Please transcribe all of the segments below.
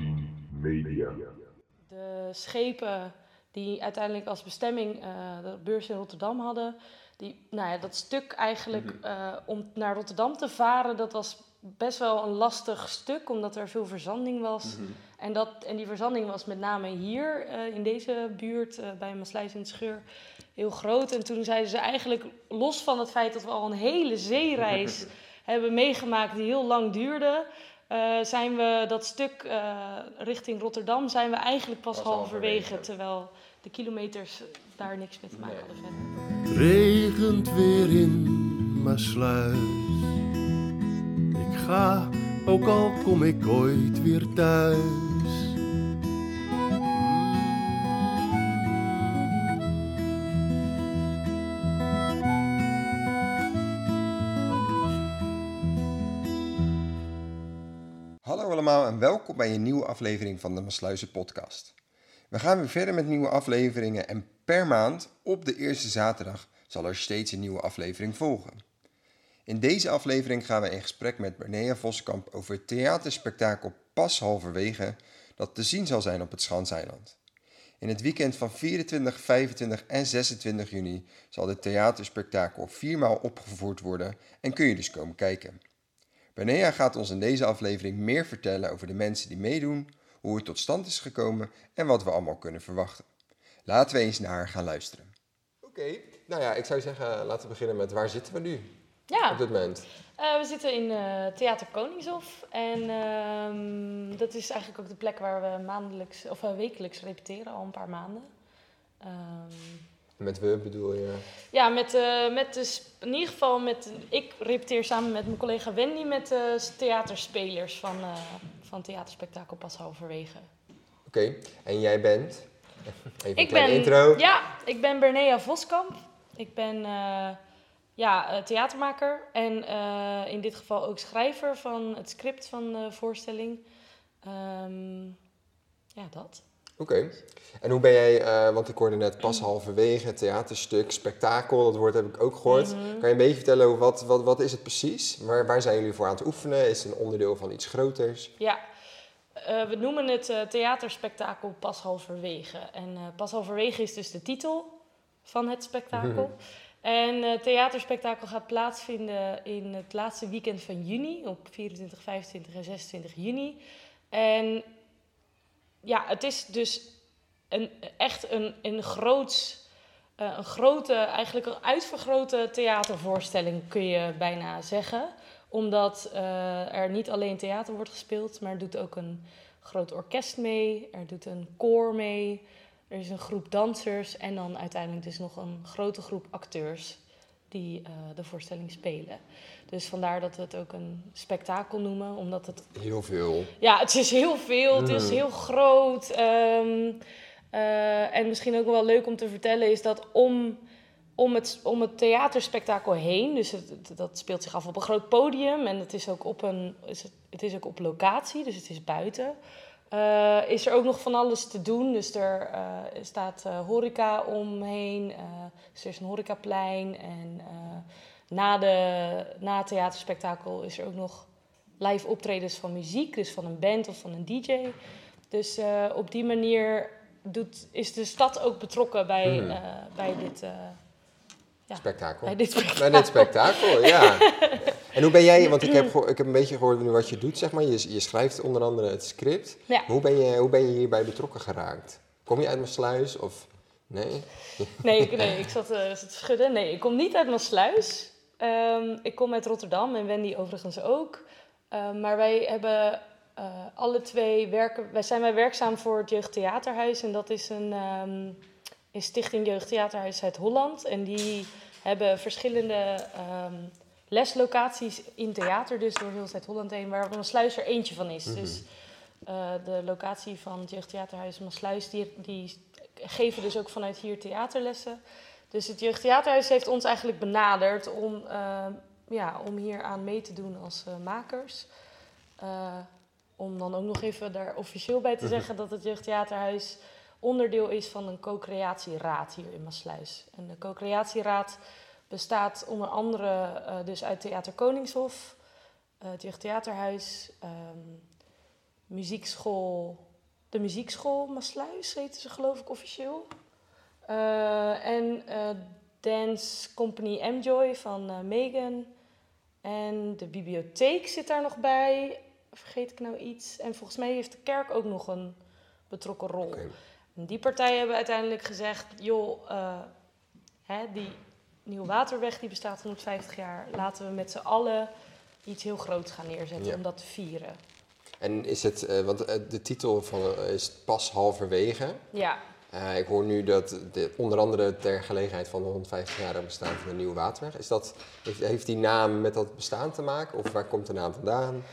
A10 Media. De schepen die uiteindelijk als bestemming eh, de beurs in Rotterdam hadden, die, nou ja, dat stuk eigenlijk eh, om naar Rotterdam te varen, dat was best wel een lastig stuk, omdat er veel verzanding was. en, dat, en die verzanding was met name hier eh, in deze buurt, bij Maasluis in het Scheur, heel groot. En toen zeiden ze eigenlijk, los van het feit dat we al een hele zeereis hebben meegemaakt die heel lang duurde, eh, zijn we dat stuk eh, richting Rotterdam zijn we eigenlijk pas, Pas halverwege, halverwege. terwijl de kilometers daar niks mee te maken hadden verder. regent weer in Maasluis. Ik ga, ook al kom ik ooit weer thuis. Welkom bij een nieuwe aflevering van de Masluizen podcast. We gaan weer verder met nieuwe afleveringen en per maand op de eerste zaterdag zal er steeds een nieuwe aflevering volgen. In deze aflevering gaan we in gesprek met Bernea Voskamp over het theaterspektakel Pas Halverwege dat te zien zal zijn op het Schanseiland. In het weekend van 24, 25 en 26 juni zal dit theaterspektakel viermaal opgevoerd worden en kun je dus komen kijken. Bernea gaat ons in deze aflevering meer vertellen over de mensen die meedoen, hoe het tot stand is gekomen en wat we allemaal kunnen verwachten. Laten we eens naar haar gaan luisteren. Oké, nou ja, ik zou zeggen, laten we beginnen met waar zitten we nu Ja, op dit moment? eh, we zitten in eh, Theater Koningshof. En ehm, dat is eigenlijk ook de plek waar we maandelijks, of eh, wekelijks repeteren, al een paar maanden. Ehm, Met we bedoel je? ja, met, eh, met dus, in ieder geval met, ik repeteer samen met mijn collega Wendy met de theaterspelers van, eh van Theaterspektakel Pas Halverwege. Oké, en jij bent? Even een Ik kleine ben, intro. Ja, ik ben Bernea Voskamp. Ik ben eh, ja, eh, theatermaker en eh, in dit geval ook schrijver van het script van de voorstelling. Ehm, ja, dat. Oké. En hoe ben jij, eh, want ik hoorde net pas halverwege, theaterstuk, spektakel, dat woord heb ik ook gehoord. Mhm. Kan je een beetje vertellen, over wat, wat, wat is het precies? Waar, waar zijn jullie voor aan het oefenen? Is het een onderdeel van iets groters? Ja, eh, we noemen het eh, theaterspektakel Pas Halverwege. En Pas Halverwege is dus de titel van het spektakel. En het theaterspektakel gaat plaatsvinden in het laatste weekend van juni, op 24, 25 en 26 juni. En ja, het is dus een, echt een, een, eh, een grote, eigenlijk een uitvergrote theatervoorstelling kun je bijna zeggen. Omdat eh, er niet alleen theater wordt gespeeld, maar er doet ook een groot orkest mee, er doet een koor mee, er is een groep dansers en dan uiteindelijk dus nog een grote groep acteurs die eh, de voorstelling spelen. Dus vandaar dat we het ook een spektakel noemen, omdat het Heel veel. ja, het is heel veel, het is Mm. heel groot. ehm, eh, en misschien ook wel leuk om te vertellen is dat om, om, het, om het theaterspektakel heen, dus het, het- dat speelt zich af op een groot podium en het is ook op, een, is het, het is ook op locatie, dus het is buiten. Eh, is er ook nog van alles te doen. Dus er eh, staat eh, horeca omheen, dus er is een horecaplein. En na, de, na het theaterspektakel is er ook nog live optredens van muziek, dus van een band of van een DJ. Dus op die manier doet, is de stad ook betrokken bij, Hmm. bij, dit, Ja. Spektakel. bij dit spektakel. Bij dit spektakel, ja. En hoe ben jij, want ik heb, ik heb een beetje gehoord nu wat je doet, zeg maar. Je, je schrijft onder andere het script. Ja. Hoe, ben je, hoe ben je hierbij betrokken geraakt? Kom je uit mijn sluis of nee? Nee, ik, nee, ik zat, zat te schudden. Nee, ik kom niet uit Maasluis. Ehm ik kom uit Rotterdam en Wendy overigens ook. Ehm, maar wij hebben eh, alle twee werken... Wij zijn wij werkzaam voor het Jeugdtheaterhuis. En dat is een, ehm, een stichting Jeugdtheaterhuis uit Holland. En die hebben verschillende ehm, leslocaties in theater. Dus door heel Zuid-Holland heen. Waar Maasluis er eentje van is. Dus eh, de locatie van het Jeugdtheaterhuis Maasluis... Die, die geven dus ook vanuit hier theaterlessen. Dus het Jeugdtheaterhuis heeft ons eigenlijk benaderd om, eh, ja, om hier aan mee te doen als eh, makers. Om dan ook nog even daar officieel bij te zeggen dat het Jeugdtheaterhuis onderdeel is van een co-creatieraad hier in Maasluis. En de co-creatieraad bestaat onder andere eh, dus uit Theater Koningshof, eh, het Jeugdtheaterhuis, ehm, muziekschool, de muziekschool Maasluis heette ze geloof ik officieel. Eh, en Dance Company Enjoy van Megan. En de bibliotheek zit daar nog bij. Vergeet ik nou iets? En volgens mij heeft de kerk ook nog een betrokken rol. En die partijen hebben uiteindelijk gezegd: joh, eh, hè, die Nieuwe Waterweg die bestaat 150 jaar. Laten we met z'n allen iets heel groots gaan neerzetten Ja. om dat te vieren. En is het, eh, want eh, de titel van, is pas halverwege. Ja, ik hoor nu dat de, onder andere ter gelegenheid van de 150 jaar bestaan van de Nieuwe Waterweg. Is dat, heeft, heeft die naam met dat bestaan te maken? Of waar komt de naam vandaan?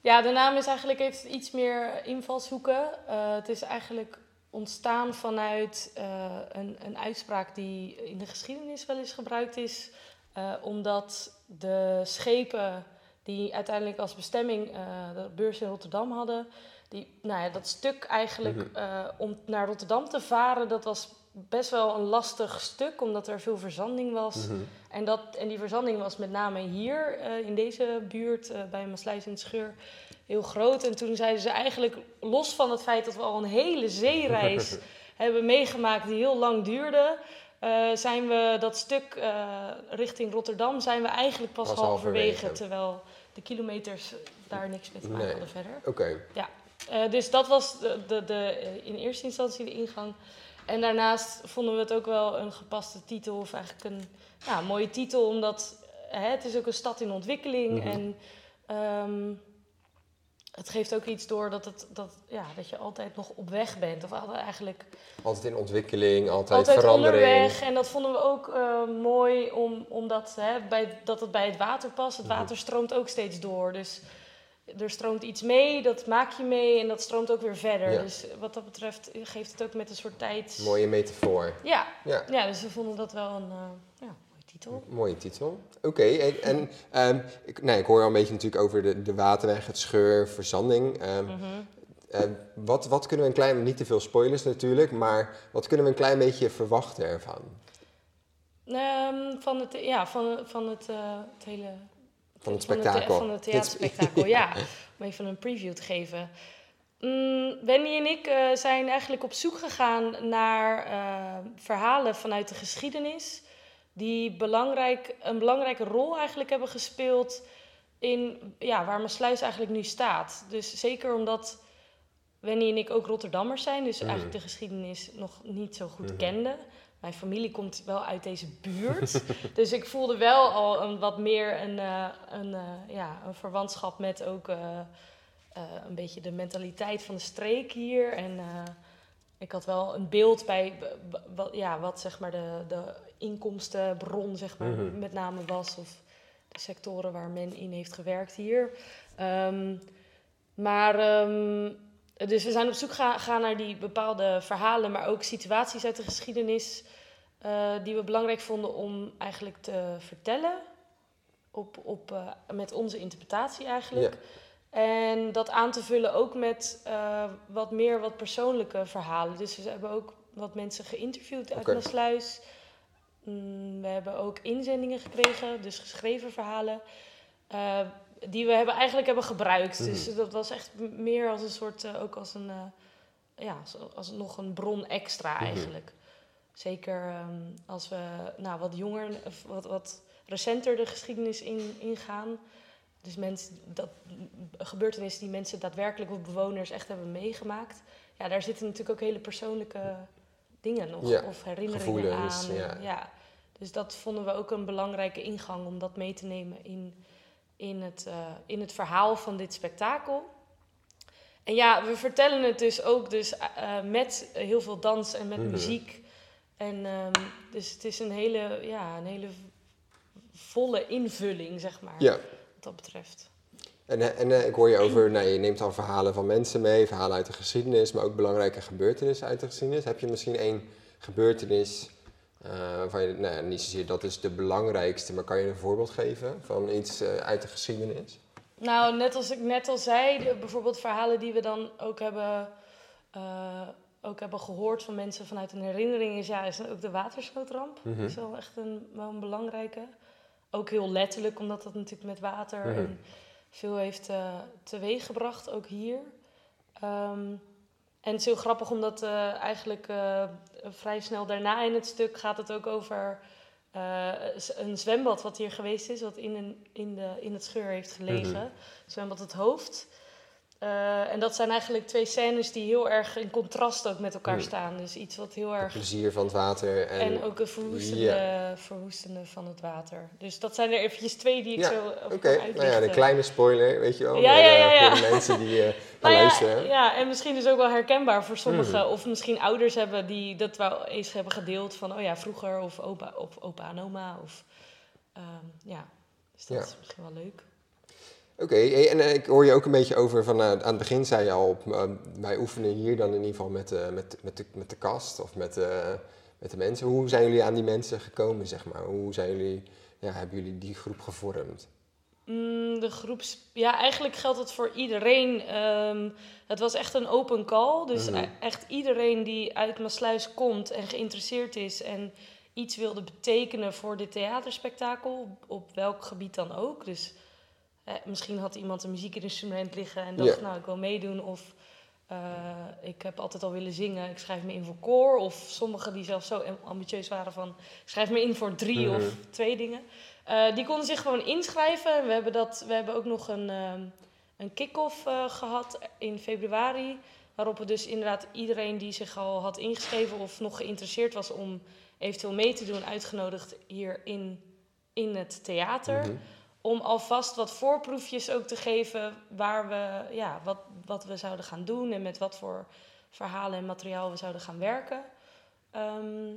Ja, de naam is eigenlijk, heeft iets meer invalshoeken. Het is eigenlijk ontstaan vanuit eh, een, een uitspraak die in de geschiedenis wel eens gebruikt is. Eh, omdat de schepen die uiteindelijk als bestemming eh, de beurs in Rotterdam hadden, die, nou ja, dat stuk eigenlijk Mhm. om naar Rotterdam te varen, dat was best wel een lastig stuk, omdat er veel verzanding was. Mhm. En, dat, en die verzanding was met name hier in deze buurt bij Maasluis in Scheur heel groot. En toen zeiden ze eigenlijk, los van het feit dat we al een hele zeereis hebben meegemaakt die heel lang duurde, eh, zijn we dat stuk eh, richting Rotterdam zijn we eigenlijk pas, Pas halverwege, halverwege. terwijl de kilometers daar niks mee te maken Nee. hadden verder. Oké. Eh, dus dat was de, de, de, in eerste instantie de ingang. En daarnaast vonden we het ook wel een gepaste titel, of eigenlijk een ja, mooie titel, omdat eh, het is ook een stad in ontwikkeling. Mhm. En ehm, het geeft ook iets door dat, het, dat, ja, dat je altijd nog op weg bent. Of altijd eigenlijk Altijd in ontwikkeling, altijd, altijd verandering. onderweg. En dat vonden we ook eh, mooi, om, omdat hè, bij, dat het bij het water past. Het Mhm. water stroomt ook steeds door. Dus er stroomt iets mee, dat maak je mee en dat stroomt ook weer verder. Ja. Dus wat dat betreft geeft het ook met een soort tijd. Mooie metafoor. Ja. Ja. ja, dus we vonden dat wel een eh, ja, titel. Mooie titel. Oké, en, en ehm, ik, nee, ik hoor al een beetje natuurlijk over de, de waterweg, het scheur, verzanding. Ehm, Mhm. eh, wat, wat kunnen we een klein, niet te veel spoilers natuurlijk, maar wat kunnen we een klein beetje verwachten ervan? Ehm, van het, ja, van, van het, eh, het hele Van het Van spektakel. Van het theaterspektakel, ja. Om even een preview te geven. Mm, Wendy en ik eh, zijn eigenlijk op zoek gegaan naar eh, verhalen vanuit de geschiedenis. Die belangrijk, een belangrijke rol eigenlijk hebben gespeeld in ja, waar Maasluis eigenlijk nu staat. Dus zeker omdat Wendy en ik ook Rotterdammers zijn, dus Mhm. eigenlijk de geschiedenis nog niet zo goed Mhm. kenden. Mijn familie komt wel uit deze buurt. dus ik voelde wel al een, wat meer een, eh, een, eh, ja, een verwantschap met ook eh, een beetje de mentaliteit van de streek hier. En ik had wel een beeld bij ja, wat zeg maar de, de inkomstenbron zeg maar, Mhm. met name was. Of de sectoren waar men in heeft gewerkt hier. Ehm, maar ehm, dus we zijn op zoek ga- gaan naar die bepaalde verhalen, maar ook situaties uit de geschiedenis eh, die we belangrijk vonden om eigenlijk te vertellen. Op, op, eh, met onze interpretatie eigenlijk. En dat aan te vullen ook met eh, wat meer wat persoonlijke verhalen. Dus we hebben ook wat mensen geïnterviewd uit Oké. Maasluis. Mm, we hebben ook inzendingen gekregen, dus geschreven verhalen. eh, die we hebben, eigenlijk hebben gebruikt. Mhm. Dus dat was echt meer als een soort, eh, ook als een, eh, ja, als, als nog een bron extra Mhm. eigenlijk. Zeker ehm, als we nou, wat jonger, of wat, wat recenter de geschiedenis in, ingaan. Dus mensen, dat, gebeurtenissen die mensen daadwerkelijk of bewoners echt hebben meegemaakt. Ja, daar zitten natuurlijk ook hele persoonlijke dingen nog. Ja, of herinneringen aan. ja. ja. Dus dat vonden we ook een belangrijke ingang om dat mee te nemen in, in, het, eh, in het verhaal van dit spektakel. En ja, we vertellen het dus ook dus, eh, met heel veel dans en met Mhm. muziek. En ehm, dus het is een hele, ja, een hele volle invulling, zeg maar, Ja, wat dat betreft. En, eh, en eh, ik hoor je over, nou, je neemt dan verhalen van mensen mee, verhalen uit de geschiedenis, maar ook belangrijke gebeurtenissen uit de geschiedenis. Heb je misschien één gebeurtenis eh, waarvan je, nou, niet zozeer dat is de belangrijkste, maar kan je een voorbeeld geven van iets uit de geschiedenis? Nou, net als ik net al zei, de- bijvoorbeeld verhalen die we dan ook hebben, ook hebben gehoord van mensen vanuit een herinnering, is, ja, is ook de watersnoodramp. Mhm. Dat is wel echt een, wel een belangrijke. Ook heel letterlijk, omdat dat natuurlijk met water Mhm. en veel heeft eh teweeggebracht, ook hier. Ehm, en het is heel grappig omdat eh, eigenlijk eh, vrij snel daarna in het stuk gaat het ook over een zwembad wat hier geweest is, wat in, een, in, de, in het scheur heeft gelegen. Mhm. Zwembad het hoofd. Eh, en dat zijn eigenlijk twee scènes die heel erg in contrast ook met elkaar Mhm. staan. Dus iets wat heel Het erg plezier van het water. En, en ook een verwoestende, verwoestende van het water. Dus dat zijn er eventjes twee die ik Ja, zo Oké, kan nou ja, een kleine spoiler, weet je wel. Ja, eh, ja, ja. Voor de mensen die eh gaan Nou ja, luisteren. ja, en misschien dus ook wel herkenbaar voor sommigen. Mhm. Of misschien ouders hebben die dat wel eens hebben gedeeld van... oh ja, vroeger, of opa, of opa en oma. Of, ehm, ja, dus dat is misschien wel leuk. Oké, en eh, ik hoor je ook een beetje over van eh, aan het begin zei je al, op, eh, wij oefenen hier dan in ieder geval met, met, met, de, met de kast of met, met de mensen. Hoe zijn jullie aan die mensen gekomen, zeg maar? Hoe zijn jullie, ja, hebben jullie die groep gevormd? Mm, de groeps... Ja, eigenlijk geldt het voor iedereen. Ehm, het was echt een open call. Dus Mhm. e- echt iedereen die uit Maasluis komt en geïnteresseerd is... en iets wilde betekenen voor dit theaterspektakel, op welk gebied dan ook. Dus eh, misschien had iemand een muziekinstrument liggen en dacht, nou, ik wil meedoen. Of eh, ik heb altijd al willen zingen, ik schrijf me in voor koor. Of sommigen die zelfs zo ambitieus waren van, ik schrijf me in voor drie Mhm. of twee dingen. Eh, die konden zich gewoon inschrijven. We hebben, dat, we hebben ook nog een, ehm, een kick-off eh, gehad in februari. Waarop we dus inderdaad iedereen die zich al had ingeschreven of nog geïnteresseerd was om eventueel mee te doen, uitgenodigd hier in, in het theater. Mhm. Om alvast wat voorproefjes ook te geven waar we, ja, wat, wat we zouden gaan doen en met wat voor verhalen en materiaal we zouden gaan werken. Ehm,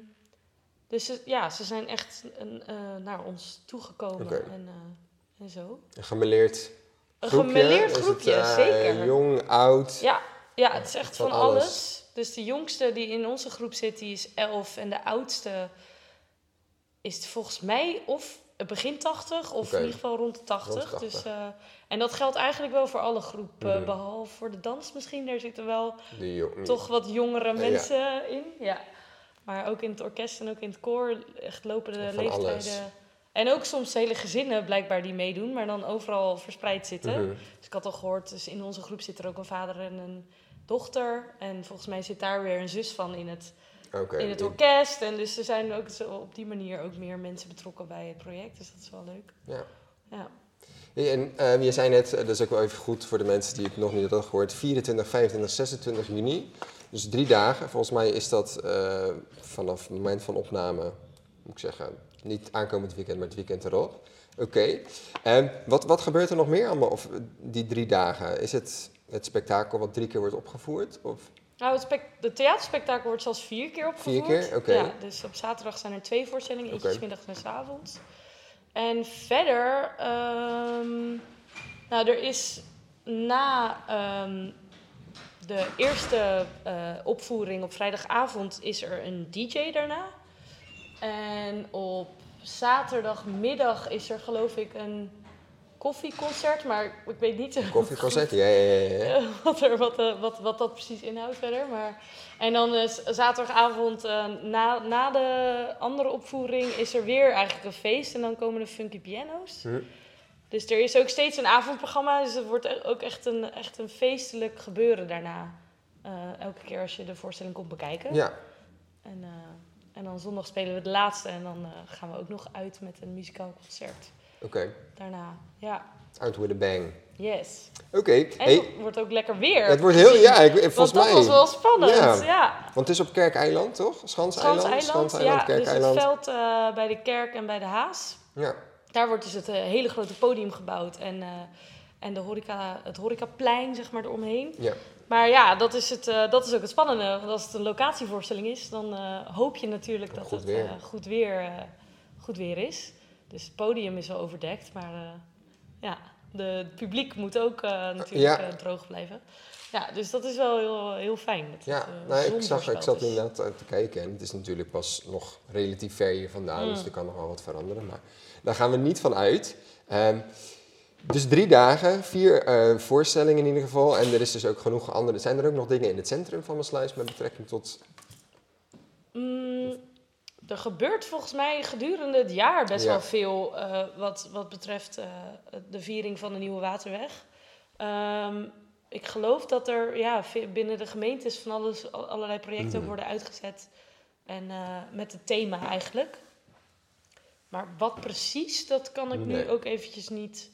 dus ze- ja, ze zijn echt een, eh, naar ons toegekomen en, eh, en zo. Een gemeleerd Een groepje? gemeleerd Is het, groepje, eh, zeker. Jong, oud? Ja, ja, het is echt Van van, alles. alles. Dus de jongste die in onze groep zit, die is 11. En de oudste is volgens mij of begin 80 of in ieder geval rond de 80. Rond de 80. Dus, eh, en dat geldt eigenlijk wel voor alle groepen, Mhm. behalve voor de dans misschien. Daar zitten wel toch wat jongere Ja. mensen in. Ja. Maar ook in het orkest en ook in het koor echt lopen de Van leeftijden. alles. En ook soms hele gezinnen blijkbaar die meedoen, maar dan overal verspreid zitten. Mhm. Dus ik had al gehoord, dus in onze groep zit er ook een vader en een dochter. En volgens mij zit daar weer een zus van in het, In het orkest. En dus er zijn ook zo op die manier ook meer mensen betrokken bij het project. Dus dat is wel leuk. Ja. Ja. En eh, je zei net, eh, dat is ook wel even goed voor de mensen die het nog niet hadden gehoord, 24, 25, 26 juni. Dus drie dagen. Volgens mij is dat eh, vanaf het moment van opname, moet ik zeggen, niet aankomend weekend, maar het weekend erop. Oké. En wat, wat gebeurt er nog meer allemaal of, eh, die drie dagen? Is het het spektakel wat drie keer wordt opgevoerd? Of? Nou, het de theaterspektakel wordt zelfs vier keer opgevoerd. Vier keer? Oké. Ja, dus op zaterdag zijn er twee voorstellingen. Eentje Oké. s middags en s avonds. En verder... ehm, nou, er is na ehm, de eerste eh, opvoering op vrijdagavond... is er een DJ daarna. En op zaterdagmiddag is er geloof ik een koffieconcert. Maar ik weet niet... zo Koffieconcert? Ja, ja, ja. eh, wat, er, wat, eh, wat, wat dat precies inhoudt verder. Maar, en dan eh, z- zaterdagavond eh, na, na de andere opvoering is er weer eigenlijk een feest. En dan komen de funky piano's. Hm. Dus er is ook steeds een avondprogramma. Dus het wordt e- ook echt een, echt een feestelijk gebeuren daarna. Eh, elke keer als je de voorstelling komt bekijken. Ja, En, eh, en dan zondag spelen we de laatste. En dan eh, gaan we ook nog uit met een muzikaal concert daarna. Ja, Out with a bang. yes. Oké. En Hey, het wordt ook lekker weer. het wordt heel, ja, ik, volgens Want dat mij. was wel spannend, Ja. ja. Want het is op Kerkeiland, toch? Schanseiland? Schans-eiland, Schans-eiland, ja. Dus het Kerkeiland. veld eh, bij de kerk en bij de Haas. Ja. Daar wordt dus het eh, hele grote podium gebouwd. En, eh, en de horeca, het horecaplein, zeg maar, eromheen. Ja. Maar ja, dat is, het, dat is ook het spannende. Want als het een locatievoorstelling is, dan hoop je natuurlijk dat Goed het weer. goed, weer, goed weer is. Dus het podium is wel overdekt. Maar eh, ja, de, het publiek moet ook eh, natuurlijk Ja. eh, droog blijven. Ja, dus dat is wel heel, heel fijn. dat Ja, het, nou, ik, zag, ik zat inderdaad aan te kijken en het is natuurlijk pas nog relatief ver hier vandaan, Mm. dus er kan nog wel wat veranderen. Maar daar gaan we niet van uit. Ehm, dus drie dagen, vier voorstellingen in ieder geval. En er is dus ook genoeg andere. Zijn er ook nog dingen in het centrum van Maasluis met betrekking tot. Mm, er gebeurt volgens mij gedurende het jaar best Ja. wel veel eh, wat, wat betreft eh, de viering van de Nieuwe Waterweg. Ehm, ik geloof dat er ja, binnen de gemeentes van alles, al- allerlei projecten Mhm. worden uitgezet. En eh, met het thema eigenlijk. Maar wat precies, dat kan ik nu ook eventjes niet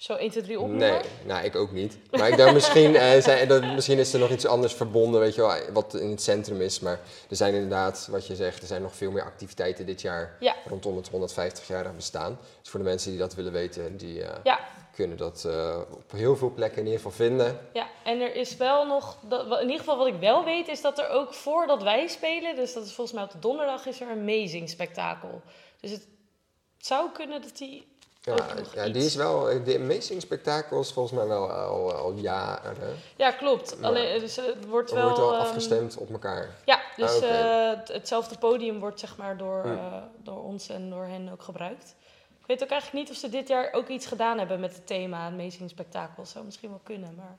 zo 1, 2, 3 opnoemen. Nee, nou ik ook niet. Maar ik dacht misschien, eh, zijn, dat, misschien is er nog iets anders verbonden, weet je wel, wat in het centrum is. Maar er zijn inderdaad, wat je zegt, er zijn nog veel meer activiteiten dit jaar Ja. rondom het 150-jarig bestaan. Dus voor de mensen die dat willen weten, die eh, Ja. kunnen dat eh, op heel veel plekken in ieder geval vinden. Ja, en er is wel nog, dat, in ieder geval wat ik wel weet, is dat er ook voordat wij spelen, dus dat is volgens mij op de donderdag, is er een amazing spektakel. Dus het zou kunnen dat die Ja, die is wel, de Amazing Spectacle is volgens mij wel al, al jaren. Ja, klopt. Maar Alleen, dus het wordt wel... wordt wel ehm, afgestemd op elkaar. Ja, dus Ah, oké. eh, het- hetzelfde podium wordt zeg maar door, eh, door ons en door hen ook gebruikt. Ik weet ook eigenlijk niet of ze dit jaar ook iets gedaan hebben met het thema Amazing Spectakel. Zou misschien wel kunnen, maar...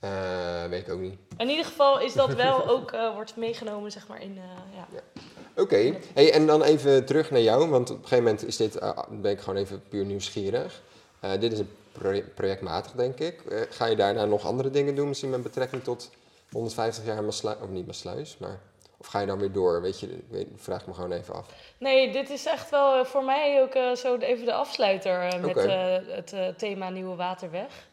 Eh, weet ik ook niet. In ieder geval is dat wel ook, eh, wordt meegenomen zeg maar in, eh, ja. Oké, hey, en dan even terug naar jou, want op een gegeven moment is dit, ben ik gewoon even puur nieuwsgierig. Dit is een proje- projectmatig, denk ik. Ga je daarna nog andere dingen doen, misschien met betrekking tot 150 jaar Maasluis, of niet Maasluis, maar... Of ga je dan weer door? Weet je, vraag me gewoon even af. Nee, dit is echt wel voor mij ook zo even de afsluiter met het thema Nieuwe Waterweg.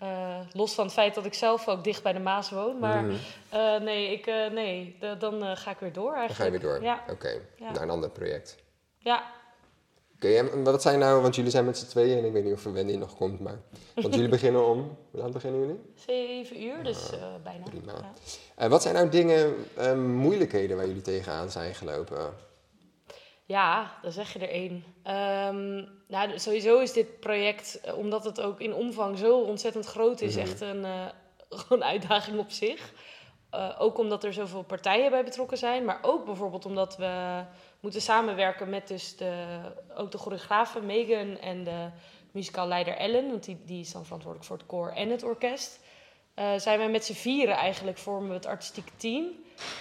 Eh, los van het feit dat ik zelf ook dicht bij de Maas woon. Maar Mhm. eh, nee, ik, eh, nee de- dan ga ik weer door Dan ga je eigenlijk. weer door? Ja, Oké, Ja. naar een ander project. ja. Oké, en wat zijn nou, want jullie zijn met z'n tweeën en ik weet niet of Wendy nog komt, maar... Want jullie beginnen om, hoe laat beginnen jullie? zeven uur, dus eh, bijna. prima. Ja. Wat zijn nou dingen, moeilijkheden waar jullie tegenaan zijn gelopen? Ja, dan zeg je er één. Ehm, nou, sowieso is dit project, eh, omdat het ook in omvang zo ontzettend groot is, Mhm. echt een, eh, gewoon uitdaging op zich. Eh, ook omdat er zoveel partijen bij betrokken zijn, maar ook bijvoorbeeld omdat we moeten samenwerken met dus de, ook de choreografen Megan en de muzikaalleider Ellen, want die, die is dan verantwoordelijk voor het koor en het orkest. Zijn wij met z'n vieren eigenlijk vormen we het artistieke team.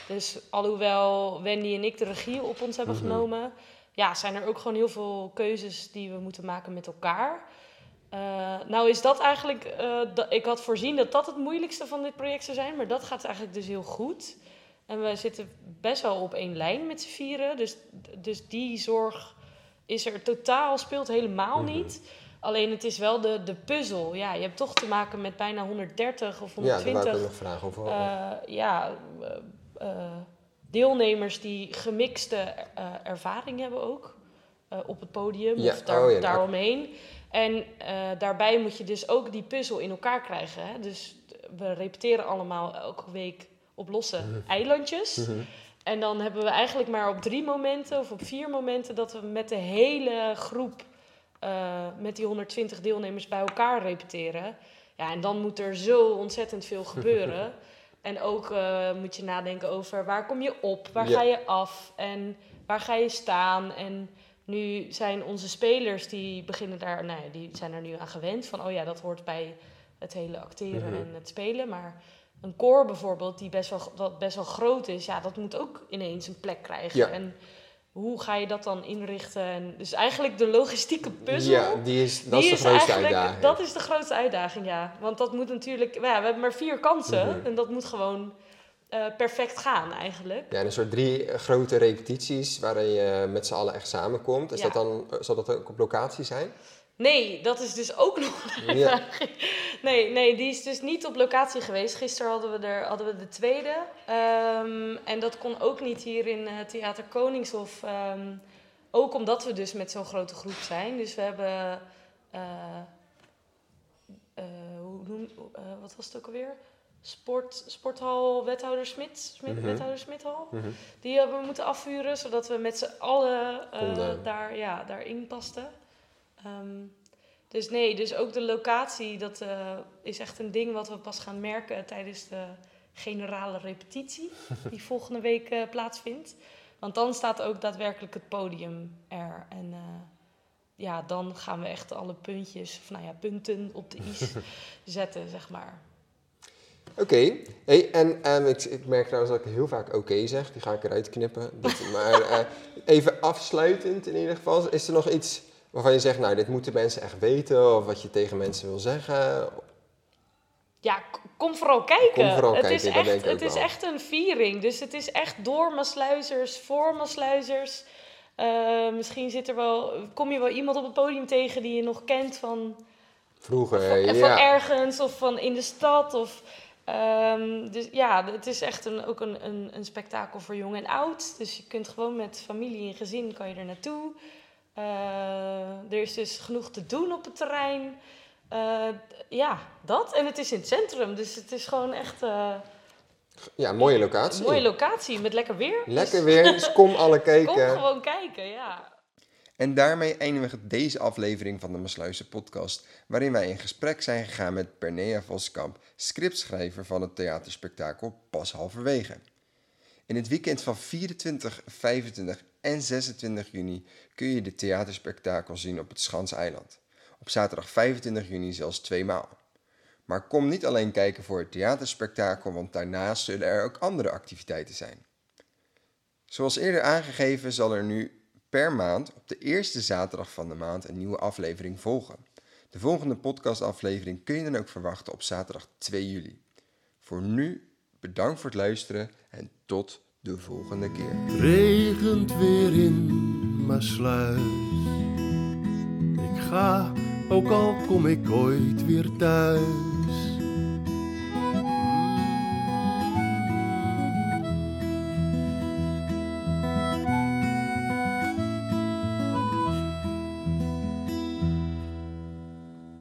Dus alhoewel Wendy en ik de regie op ons hebben Mhm. genomen, ja, zijn er ook gewoon heel veel keuzes die we moeten maken met elkaar. Eh, nou is dat eigenlijk, eh, dat, ik had voorzien dat dat het moeilijkste van dit project zou zijn, maar dat gaat eigenlijk dus heel goed. En we zitten best wel op één lijn met z'n vieren, dus, dus die zorg is er totaal, speelt helemaal Mhm. niet. Alleen het is wel de, de puzzel. Ja, je hebt toch te maken met bijna 130 of Ja, daar wou 120 ik nog vragen over. eh, ja, eh, deelnemers die gemixte eh, ervaring hebben ook. eh, op het podium Ja, of daar, oh ja, daaromheen. En daarbij moet je dus ook die puzzel in elkaar krijgen. Hè? Dus we repeteren allemaal elke week op losse eilandjes. Mhm. En dan hebben we eigenlijk maar op drie momenten of op vier momenten dat we met de hele groep, met die 120 deelnemers bij elkaar repeteren. Ja, en dan moet er zo ontzettend veel gebeuren. en ook eh, moet je nadenken over waar kom je op, waar Ja. ga je af en waar ga je staan. En nu zijn onze spelers, die beginnen daar, nou ja, die zijn er nu aan gewend van, oh ja, dat hoort bij het hele acteren Mhm. en het spelen. Maar een koor bijvoorbeeld, die best wel, dat best wel groot is, ja, dat moet ook ineens een plek krijgen. Ja. En hoe ga je dat dan inrichten? En dus eigenlijk de logistieke puzzel. Ja, die is, dat die is de grootste uitdaging. Dat is de grootste uitdaging, ja. Want dat moet natuurlijk... Ja, we hebben maar vier kansen. Mhm. En dat moet gewoon eh, perfect gaan, eigenlijk. Ja, en een soort drie grote repetities waarin je met z'n allen echt samenkomt. Is Ja. dat dan, zal dat ook op locatie zijn? Nee, dat is dus ook nog Ja. Nee, nee, die is dus niet op locatie geweest. Gisteren hadden we, er, hadden we de tweede. Ehm, en dat kon ook niet hier in eh, Theater Koningshof. ehm, ook omdat we dus met zo'n grote groep zijn. Dus we hebben... eh, eh, hoe noem, wat was het ook alweer? Sport, sporthal Wethouder Smit, Smit Mhm. Wethouder Smithal. Mhm. Die hebben we moeten afvuren, zodat we met z'n allen daar, ja, daarin pasten. Ehm, dus nee, dus ook de locatie, dat eh, is echt een ding wat we pas gaan merken tijdens de generale repetitie, die volgende week eh, plaatsvindt. Want dan staat ook daadwerkelijk het podium er. En eh, ja, dan gaan we echt alle puntjes, of nou ja, punten op de is zetten, zeg maar. Oké, hey, en ehm, ik, ik merk trouwens dat ik heel vaak oké zeg. Die ga ik eruit knippen. Dat- maar even afsluitend in ieder geval. Is er nog iets waarvan je zegt, nou, dit moeten mensen echt weten? Of wat je tegen mensen wil zeggen? ja, kom vooral kijken. Kom vooral het kijken, is echt, denk ik ook Het is wel. echt een viering. Dus het is echt door Maasluizers, voor Maasluizers. Eh, misschien zit er wel, kom je wel iemand op het podium tegen die je nog kent van, Vroeger, van, ja. van ergens of van in de stad. Of, ehm, dus ja, het is echt een, ook een, een, een spektakel voor jong en oud. Dus je kunt gewoon met familie en gezin kan je er naartoe. Eh, er is dus genoeg te doen op het terrein. Eh, ja, dat. En het is in het centrum, dus het is gewoon echt eh, ja, mooie locatie. een mooie locatie met lekker weer. Lekker weer, dus kom alle kijken. Kom gewoon kijken, ja. En daarmee eindigen we deze aflevering van de Masluizen podcast, waarin wij in gesprek zijn gegaan met Pernea Voskamp, scriptschrijver van het theaterspektakel Pas Halverwege. In het weekend van 24, 25 en 26 juni kun je de theaterspektakel zien op het Schanseiland. Op zaterdag 25 juni zelfs tweemaal. Maar kom niet alleen kijken voor het theaterspektakel, want daarnaast zullen er ook andere activiteiten zijn. Zoals eerder aangegeven zal er nu per maand op de eerste zaterdag van de maand een nieuwe aflevering volgen. De volgende podcastaflevering kun je dan ook verwachten op zaterdag 2 juli. Voor nu bedankt voor het luisteren en tot de volgende keer. regent weer in Maasluis. Ik ga, ook al kom ik ooit weer thuis.